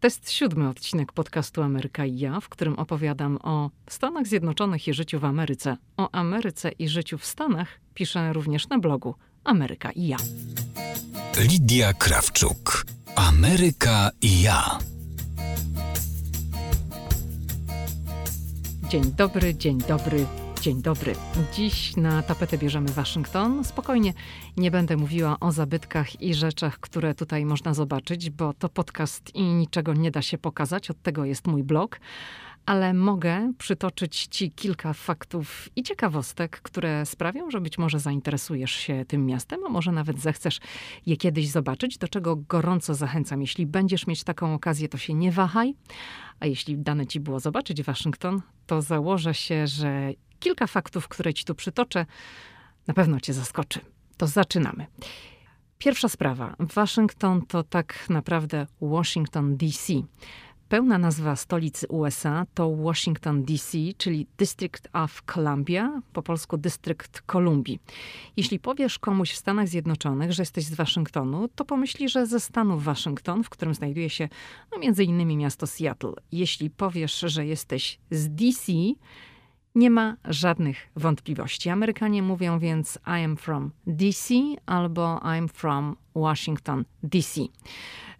To jest siódmy odcinek podcastu Ameryka i ja, w którym opowiadam o Stanach Zjednoczonych i życiu w Ameryce. O Ameryce i życiu w Stanach piszę również na blogu Ameryka i ja. Lidia Krawczuk. Ameryka i ja. Dzień dobry, dzień dobry, Dzień dobry. Dziś na tapetę bierzemy Waszyngton. Spokojnie nie będę mówiła o zabytkach i rzeczach, które tutaj można zobaczyć, bo to podcast i niczego nie da się pokazać. Od tego jest mój blog. Ale mogę przytoczyć Ci kilka faktów i ciekawostek, które sprawią, że być może zainteresujesz się tym miastem, a może nawet zechcesz je kiedyś zobaczyć, do czego gorąco zachęcam. Jeśli będziesz mieć taką okazję, to się nie wahaj. A jeśli dane Ci było zobaczyć Waszyngton, to założę się, że kilka faktów, które ci tu przytoczę, na pewno cię zaskoczy. To zaczynamy. Pierwsza sprawa. Waszyngton to tak naprawdę Washington DC. Pełna nazwa stolicy USA to Washington DC, czyli District of Columbia, po polsku Dystrykt Kolumbii. Jeśli powiesz komuś w Stanach Zjednoczonych, że jesteś z Waszyngtonu, to pomyśli, że ze stanu Waszyngton, w którym znajduje się no, między innymi miasto Seattle. Jeśli powiesz, że jesteś z DC, nie ma żadnych wątpliwości. Amerykanie mówią więc I am from DC albo I'm from Washington DC.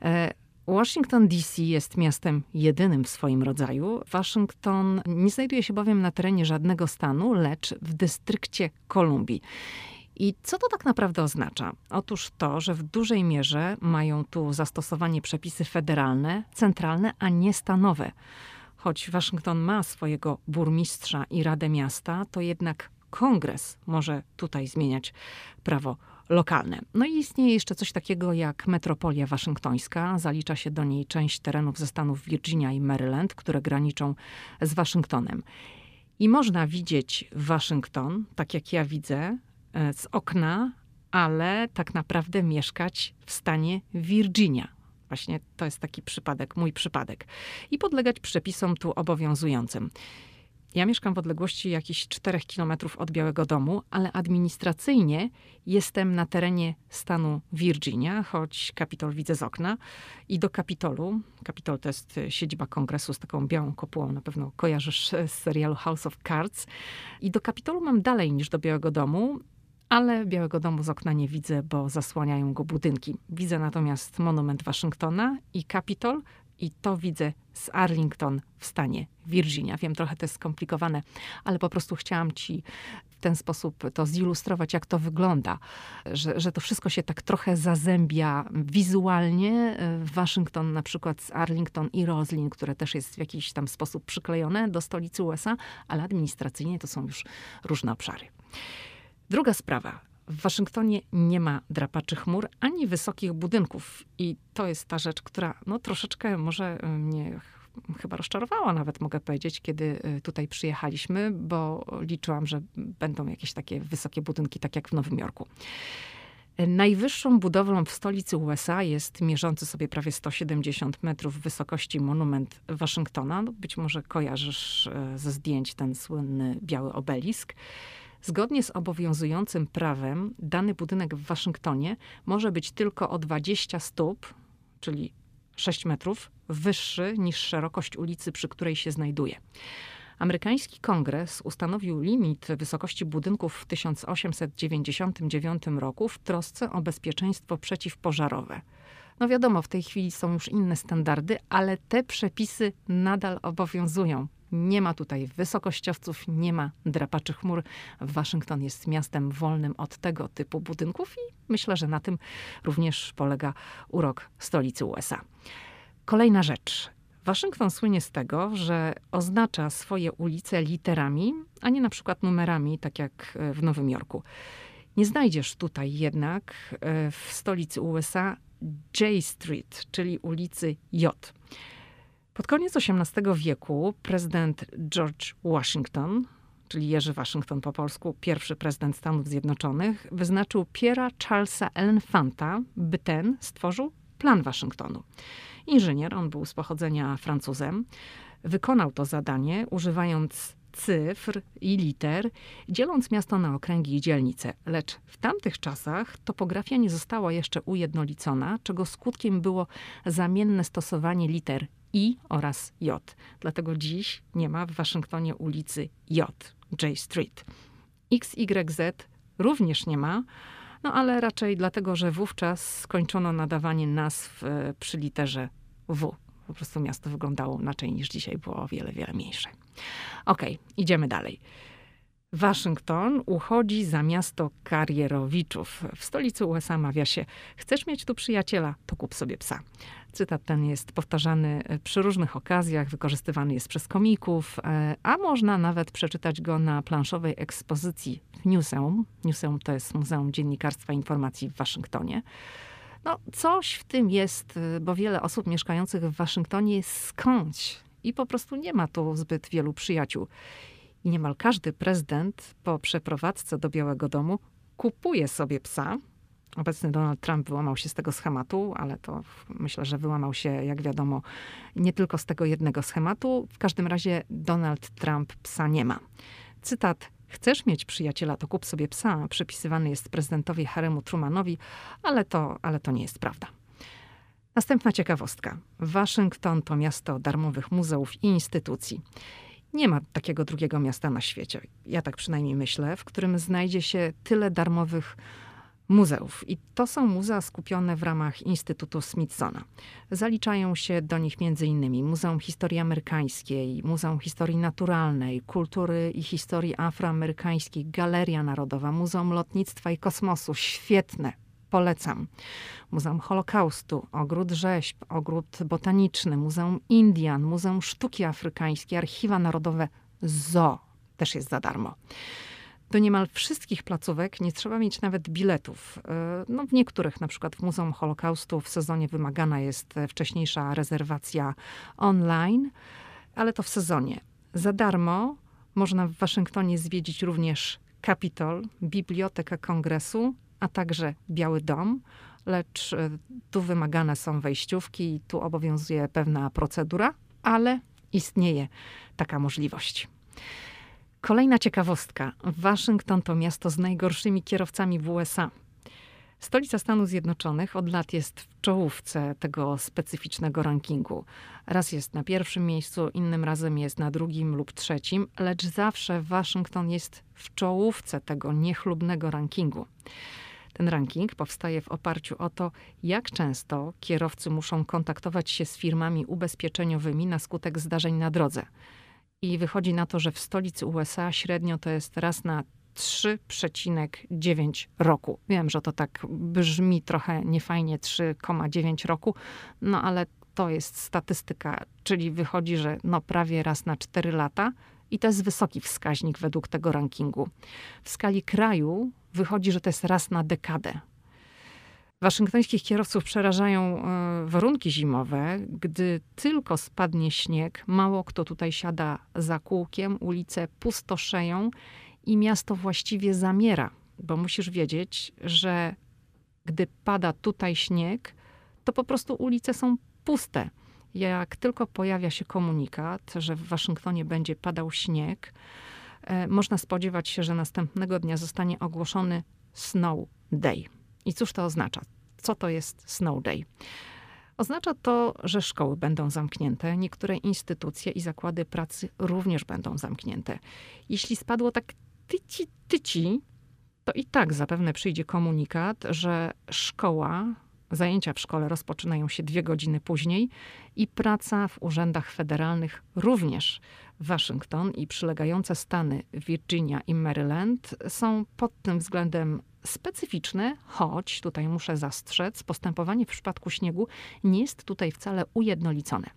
E, Washington DC jest miastem jedynym w swoim rodzaju. Waszyngton nie znajduje się bowiem na terenie żadnego stanu, lecz w dystrykcie Kolumbii. I co to tak naprawdę oznacza? Otóż to, że w dużej mierze mają tu zastosowanie przepisy federalne, centralne, a nie stanowe. Choć Waszyngton ma swojego burmistrza i Radę Miasta, to jednak kongres może tutaj zmieniać prawo lokalne. No i istnieje jeszcze coś takiego jak metropolia waszyngtońska. Zalicza się do niej część terenów ze stanów Virginia i Maryland, które graniczą z Waszyngtonem. I można widzieć Waszyngton, tak jak ja widzę, e, z okna, ale tak naprawdę mieszkać w stanie Virginia, Właśnie to jest taki przypadek, mój przypadek. I podlegać przepisom tu obowiązującym. Ja mieszkam w odległości jakichś 4 kilometrów od Białego Domu, ale administracyjnie jestem na terenie stanu Virginia, choć Kapitol widzę z okna. I do Kapitolu, Kapitol to jest siedziba kongresu z taką białą kopułą, na pewno kojarzysz z serialu House of Cards. I do Kapitolu mam dalej niż do Białego Domu, ale Białego Domu z okna nie widzę, bo zasłaniają go budynki. Widzę natomiast monument Waszyngtona i Capitol i to widzę z Arlington w stanie Virginia. Wiem, trochę to jest skomplikowane, ale po prostu chciałam ci w ten sposób to zilustrować, jak to wygląda, że, że to wszystko się tak trochę zazębia wizualnie. Waszyngton na przykład z Arlington i Roslin, które też jest w jakiś tam sposób przyklejone do stolicy USA, ale administracyjnie to są już różne obszary. Druga sprawa. W Waszyngtonie nie ma drapaczy chmur ani wysokich budynków. I to jest ta rzecz, która no, troszeczkę może mnie chyba rozczarowała, nawet mogę powiedzieć, kiedy y, tutaj przyjechaliśmy, bo liczyłam, że będą jakieś takie wysokie budynki, tak jak w Nowym Jorku. Najwyższą budowlą w stolicy USA jest mierzący sobie prawie 170 metrów wysokości monument Waszyngtona. No, być może kojarzysz ze zdjęć ten słynny biały obelisk. Zgodnie z obowiązującym prawem, dany budynek w Waszyngtonie może być tylko o 20 stóp, czyli 6 metrów, wyższy niż szerokość ulicy, przy której się znajduje. Amerykański kongres ustanowił limit wysokości budynków w 1899 roku w trosce o bezpieczeństwo przeciwpożarowe. No wiadomo, w tej chwili są już inne standardy, ale te przepisy nadal obowiązują. Nie ma tutaj wysokościowców, nie ma drapaczy chmur. Waszyngton jest miastem wolnym od tego typu budynków i myślę, że na tym również polega urok stolicy USA. Kolejna rzecz. Waszyngton słynie z tego, że oznacza swoje ulice literami, a nie na przykład numerami, tak jak w Nowym Jorku. Nie znajdziesz tutaj jednak e, w stolicy USA J Street, czyli ulicy J. Pod koniec XVIII wieku prezydent George Washington, czyli Jerzy Waszyngton po polsku, pierwszy prezydent Stanów Zjednoczonych, wyznaczył Piera Charlesa Elefanta, by ten stworzył plan Waszyngtonu. Inżynier, on był z pochodzenia Francuzem, wykonał to zadanie używając cyfr i liter, dzieląc miasto na okręgi i dzielnice. Lecz w tamtych czasach topografia nie została jeszcze ujednolicona, czego skutkiem było zamienne stosowanie liter I oraz J. Dlatego dziś nie ma w Waszyngtonie ulicy J, J Street. XYZ również nie ma, no ale raczej dlatego, że wówczas skończono nadawanie nazw e, przy literze W. Po prostu miasto wyglądało inaczej niż dzisiaj, było o wiele, wiele mniejsze. Okej, okay, idziemy dalej. Waszyngton uchodzi za miasto karierowiczów. W stolicy USA mawia się: Chcesz mieć tu przyjaciela, to kup sobie psa. Cytat ten jest powtarzany e, przy różnych okazjach, wykorzystywany jest przez komików, e, a można nawet przeczytać go na planszowej ekspozycji w Museum. Museum to jest Muzeum Dziennikarstwa Informacji w Waszyngtonie. No, coś w tym jest, e, bo wiele osób mieszkających w Waszyngtonie skądś i po prostu nie ma tu zbyt wielu przyjaciół. I niemal każdy prezydent po przeprowadzce do Białego Domu kupuje sobie psa. Obecny Donald Trump wyłamał się z tego schematu, ale to myślę, że wyłamał się, jak wiadomo, nie tylko z tego jednego schematu. W każdym razie Donald Trump psa nie ma. Cytat Chcesz mieć przyjaciela, to kup sobie psa. Przypisywany jest prezydentowi Haremu Trumanowi, ale to, ale to nie jest prawda. Następna ciekawostka. Waszyngton to miasto darmowych muzeów i instytucji. Nie ma takiego drugiego miasta na świecie, ja tak przynajmniej myślę, w którym znajdzie się tyle darmowych muzeów. I to są muzea skupione w ramach Instytutu Smithsona. Zaliczają się do nich m.in. Muzeum Historii Amerykańskiej, Muzeum Historii Naturalnej, Kultury i Historii Afroamerykańskiej, Galeria Narodowa, Muzeum Lotnictwa i Kosmosu. Świetne, polecam. Muzeum Holokaustu, Ogród Rzeźb, Ogród Botaniczny, Muzeum Indian, Muzeum Sztuki Afrykańskiej, Archiwa Narodowe, ZO też jest za darmo. Do niemal wszystkich placówek nie trzeba mieć nawet biletów. E, no, w niektórych, na przykład w Muzeum Holokaustu, w sezonie wymagana jest wcześniejsza rezerwacja online, ale to w sezonie. Za darmo można w Waszyngtonie zwiedzić również Kapitol, Bibliotekę Kongresu, a także Biały Dom, lecz e, tu wymagane są wejściówki i tu obowiązuje pewna procedura, ale istnieje taka możliwość. Kolejna ciekawostka. Waszyngton to miasto z najgorszymi kierowcami w USA. Stolica Stanów Zjednoczonych od lat jest w czołówce tego specyficznego rankingu. Raz jest na pierwszym miejscu, innym razem jest na drugim lub trzecim, lecz zawsze Waszyngton jest w czołówce tego niechlubnego rankingu. Ten ranking powstaje w oparciu o to, jak często kierowcy muszą kontaktować się z firmami ubezpieczeniowymi na skutek zdarzeń na drodze. I wychodzi na to, że w stolicy USA średnio to jest raz na 3,9 roku. Wiem, że to tak brzmi trochę niefajnie 3,9 roku, no ale to jest statystyka, czyli wychodzi, że no prawie raz na 4 lata i to jest wysoki wskaźnik według tego rankingu. W skali kraju wychodzi, że to jest raz na dekadę. Waszyngtońskich kierowców przerażają e, warunki zimowe. Gdy tylko spadnie śnieg, mało kto tutaj siada za kółkiem, ulice pustoszeją i miasto właściwie zamiera, bo musisz wiedzieć, że gdy pada tutaj śnieg, to po prostu ulice są puste. Jak tylko pojawia się komunikat, że w Waszyngtonie będzie padał śnieg, e, można spodziewać się, że następnego dnia zostanie ogłoszony Snow Day. I cóż to oznacza? Co to jest Snow Day? Oznacza to, że szkoły będą zamknięte, niektóre instytucje i zakłady pracy również będą zamknięte. Jeśli spadło tak tyci, tyci, to i tak zapewne przyjdzie komunikat, że szkoła, zajęcia w szkole rozpoczynają się dwie godziny później i praca w urzędach federalnych również. Waszyngton i przylegające stany Virginia i Maryland są pod tym względem specyficzne, choć tutaj muszę zastrzec, postępowanie w przypadku śniegu nie jest tutaj wcale ujednolicone.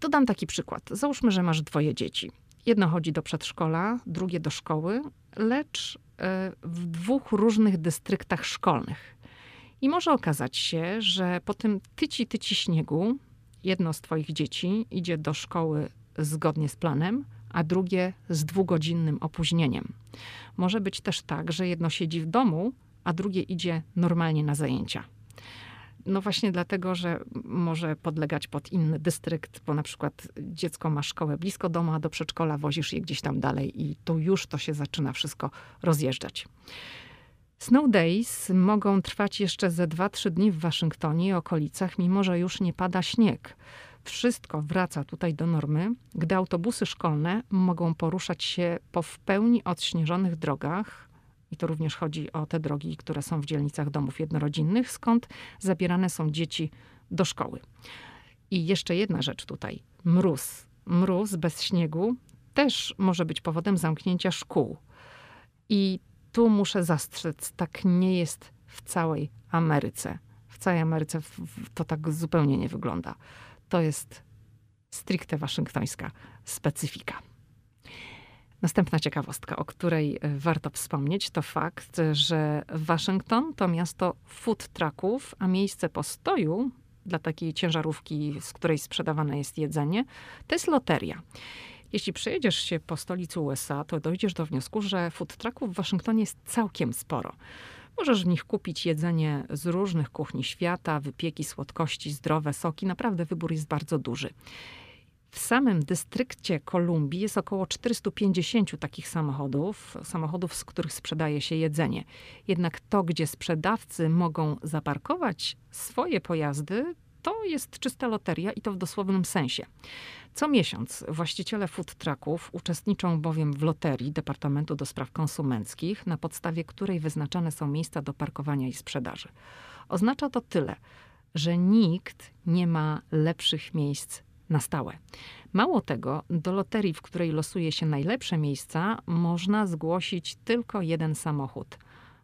Dodam taki przykład. Załóżmy, że masz dwoje dzieci. Jedno chodzi do przedszkola, drugie do szkoły, lecz e, w dwóch różnych dystryktach szkolnych. I może okazać się, że po tym tyci tyci śniegu jedno z twoich dzieci idzie do szkoły zgodnie z planem, a drugie z dwugodzinnym opóźnieniem. Może być też tak, że jedno siedzi w domu, a drugie idzie normalnie na zajęcia. No właśnie dlatego, że może podlegać pod inny dystrykt, bo na przykład dziecko ma szkołę blisko domu, a do przedszkola wozisz je gdzieś tam dalej i tu już to się zaczyna wszystko rozjeżdżać. Snow Days mogą trwać jeszcze ze 2-3 dni w Waszyngtonie i okolicach, mimo że już nie pada śnieg. Wszystko wraca tutaj do normy, gdy autobusy szkolne mogą poruszać się po w pełni odśnieżonych drogach, i to również chodzi o te drogi, które są w dzielnicach domów jednorodzinnych, skąd zabierane są dzieci do szkoły. I jeszcze jedna rzecz tutaj. Mróz. Mróz bez śniegu też może być powodem zamknięcia szkół. I tu muszę zastrzec, tak nie jest w całej Ameryce. W całej Ameryce to tak zupełnie nie wygląda. To jest stricte waszyngtońska specyfika. Następna ciekawostka, o której e, warto wspomnieć, to fakt, że Waszyngton to miasto food trucków, a miejsce postoju dla takiej ciężarówki, z której sprzedawane jest jedzenie, to jest loteria. Jeśli przejedziesz się po stolicy USA, to dojdziesz do wniosku, że food trucków w Waszyngtonie jest całkiem sporo. Możesz w nich kupić jedzenie z różnych kuchni świata, wypieki, słodkości, zdrowe soki. Naprawdę wybór jest bardzo duży. W samym dystrykcie Kolumbii jest około 450 takich samochodów, samochodów, z których sprzedaje się jedzenie. Jednak to, gdzie sprzedawcy mogą zaparkować swoje pojazdy, to jest czysta loteria i to w dosłownym sensie. Co miesiąc właściciele food trucków uczestniczą bowiem w loterii Departamentu do Spraw Konsumenckich, na podstawie której wyznaczane są miejsca do parkowania i sprzedaży. Oznacza to tyle, że nikt nie ma lepszych miejsc na stałe. Mało tego, do loterii, w której losuje się najlepsze miejsca, można zgłosić tylko jeden samochód.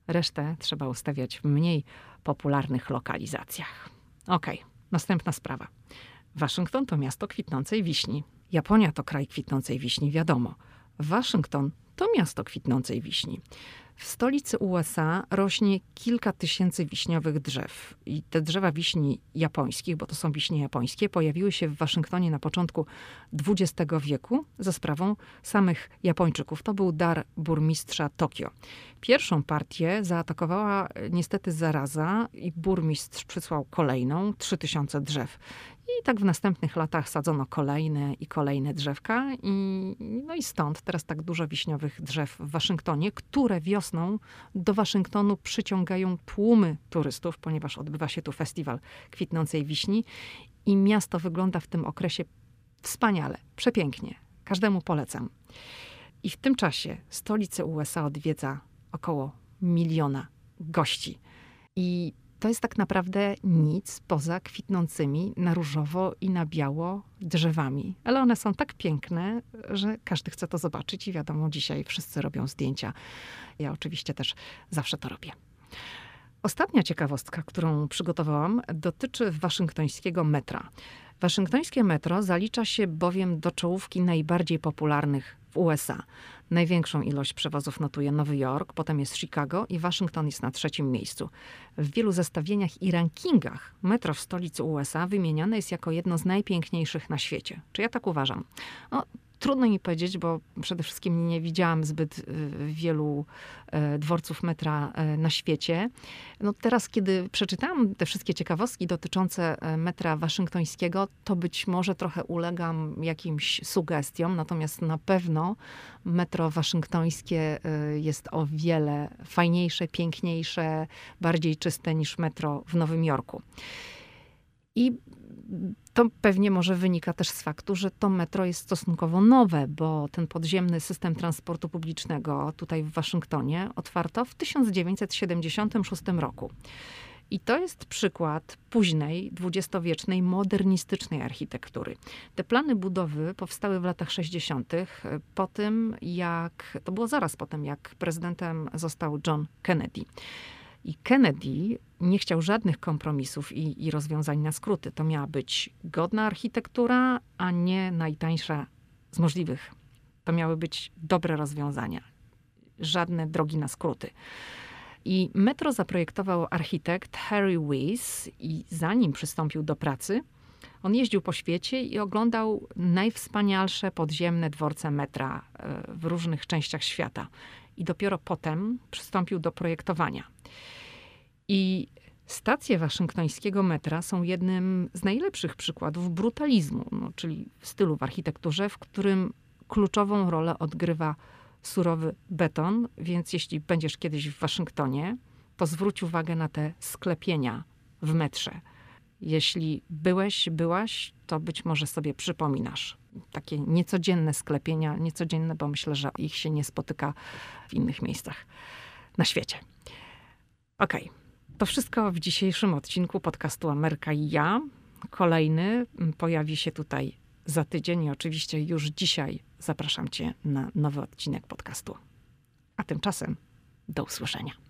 Resztę trzeba ustawiać w mniej popularnych lokalizacjach. Okej, okay, następna sprawa. Waszyngton to miasto kwitnącej wiśni. Japonia to kraj kwitnącej wiśni, wiadomo. Waszyngton to miasto kwitnącej wiśni. W stolicy USA rośnie kilka tysięcy wiśniowych drzew. I te drzewa wiśni japońskich, bo to są wiśnie japońskie, pojawiły się w Waszyngtonie na początku XX wieku za sprawą samych Japończyków. To był dar burmistrza Tokio. Pierwszą partię zaatakowała niestety zaraza i burmistrz przysłał kolejną, 3000 drzew. I tak w następnych latach sadzono kolejne i kolejne drzewka. I, no i stąd teraz tak dużo wiśniowych drzew w Waszyngtonie, które wiosną do Waszyngtonu przyciągają tłumy turystów, ponieważ odbywa się tu festiwal kwitnącej wiśni. I miasto wygląda w tym okresie wspaniale, przepięknie. Każdemu polecam. I w tym czasie stolicę USA odwiedza około miliona gości. I to jest tak naprawdę nic poza kwitnącymi na różowo i na biało drzewami. Ale one są tak piękne, że każdy chce to zobaczyć i wiadomo, dzisiaj wszyscy robią zdjęcia. Ja oczywiście też zawsze to robię. Ostatnia ciekawostka, którą przygotowałam, dotyczy waszyngtońskiego metra. Waszyngtońskie metro zalicza się bowiem do czołówki najbardziej popularnych w USA. Największą ilość przewozów notuje Nowy Jork, potem jest Chicago i Waszyngton jest na trzecim miejscu. W wielu zestawieniach i rankingach metro w stolicy USA wymieniane jest jako jedno z najpiękniejszych na świecie. Czy ja tak uważam? No, Trudno mi powiedzieć, bo przede wszystkim nie widziałam zbyt y, wielu e, dworców metra e, na świecie. No teraz, kiedy przeczytałam te wszystkie ciekawostki dotyczące metra waszyngtońskiego, to być może trochę ulegam jakimś sugestiom, natomiast na pewno metro waszyngtońskie jest o wiele fajniejsze, piękniejsze, bardziej czyste niż metro w Nowym Jorku. I to pewnie może wynika też z faktu, że to metro jest stosunkowo nowe, bo ten podziemny system transportu publicznego tutaj w Waszyngtonie otwarto w 1976 roku. I to jest przykład późnej, dwudziestowiecznej, modernistycznej architektury. Te plany budowy powstały w latach 60., po tym jak, to było zaraz po tym, jak prezydentem został John Kennedy. I Kennedy nie chciał żadnych kompromisów i, i, rozwiązań na skróty. To miała być godna architektura, a nie najtańsza z możliwych. To miały być dobre rozwiązania, żadne drogi na skróty. I metro zaprojektował architekt Harry Weiss i zanim przystąpił do pracy, on jeździł po świecie i oglądał najwspanialsze podziemne dworce metra e, w różnych częściach świata i dopiero potem przystąpił do projektowania. I Stacje waszyngtońskiego metra są jednym z najlepszych przykładów brutalizmu, no, czyli stylu w architekturze, w którym kluczową rolę odgrywa surowy beton, więc jeśli będziesz kiedyś w Waszyngtonie, to zwróć uwagę na te sklepienia w metrze. Jeśli byłeś, byłaś, to być może sobie przypominasz. Takie niecodzienne sklepienia, niecodzienne, bo myślę, że ich się nie spotyka w innych miejscach na świecie. Okej, okay. to wszystko w dzisiejszym odcinku podcastu Ameryka i ja. Kolejny pojawi się tutaj za tydzień i oczywiście już dzisiaj zapraszam Cię na nowy odcinek podcastu. A tymczasem do usłyszenia.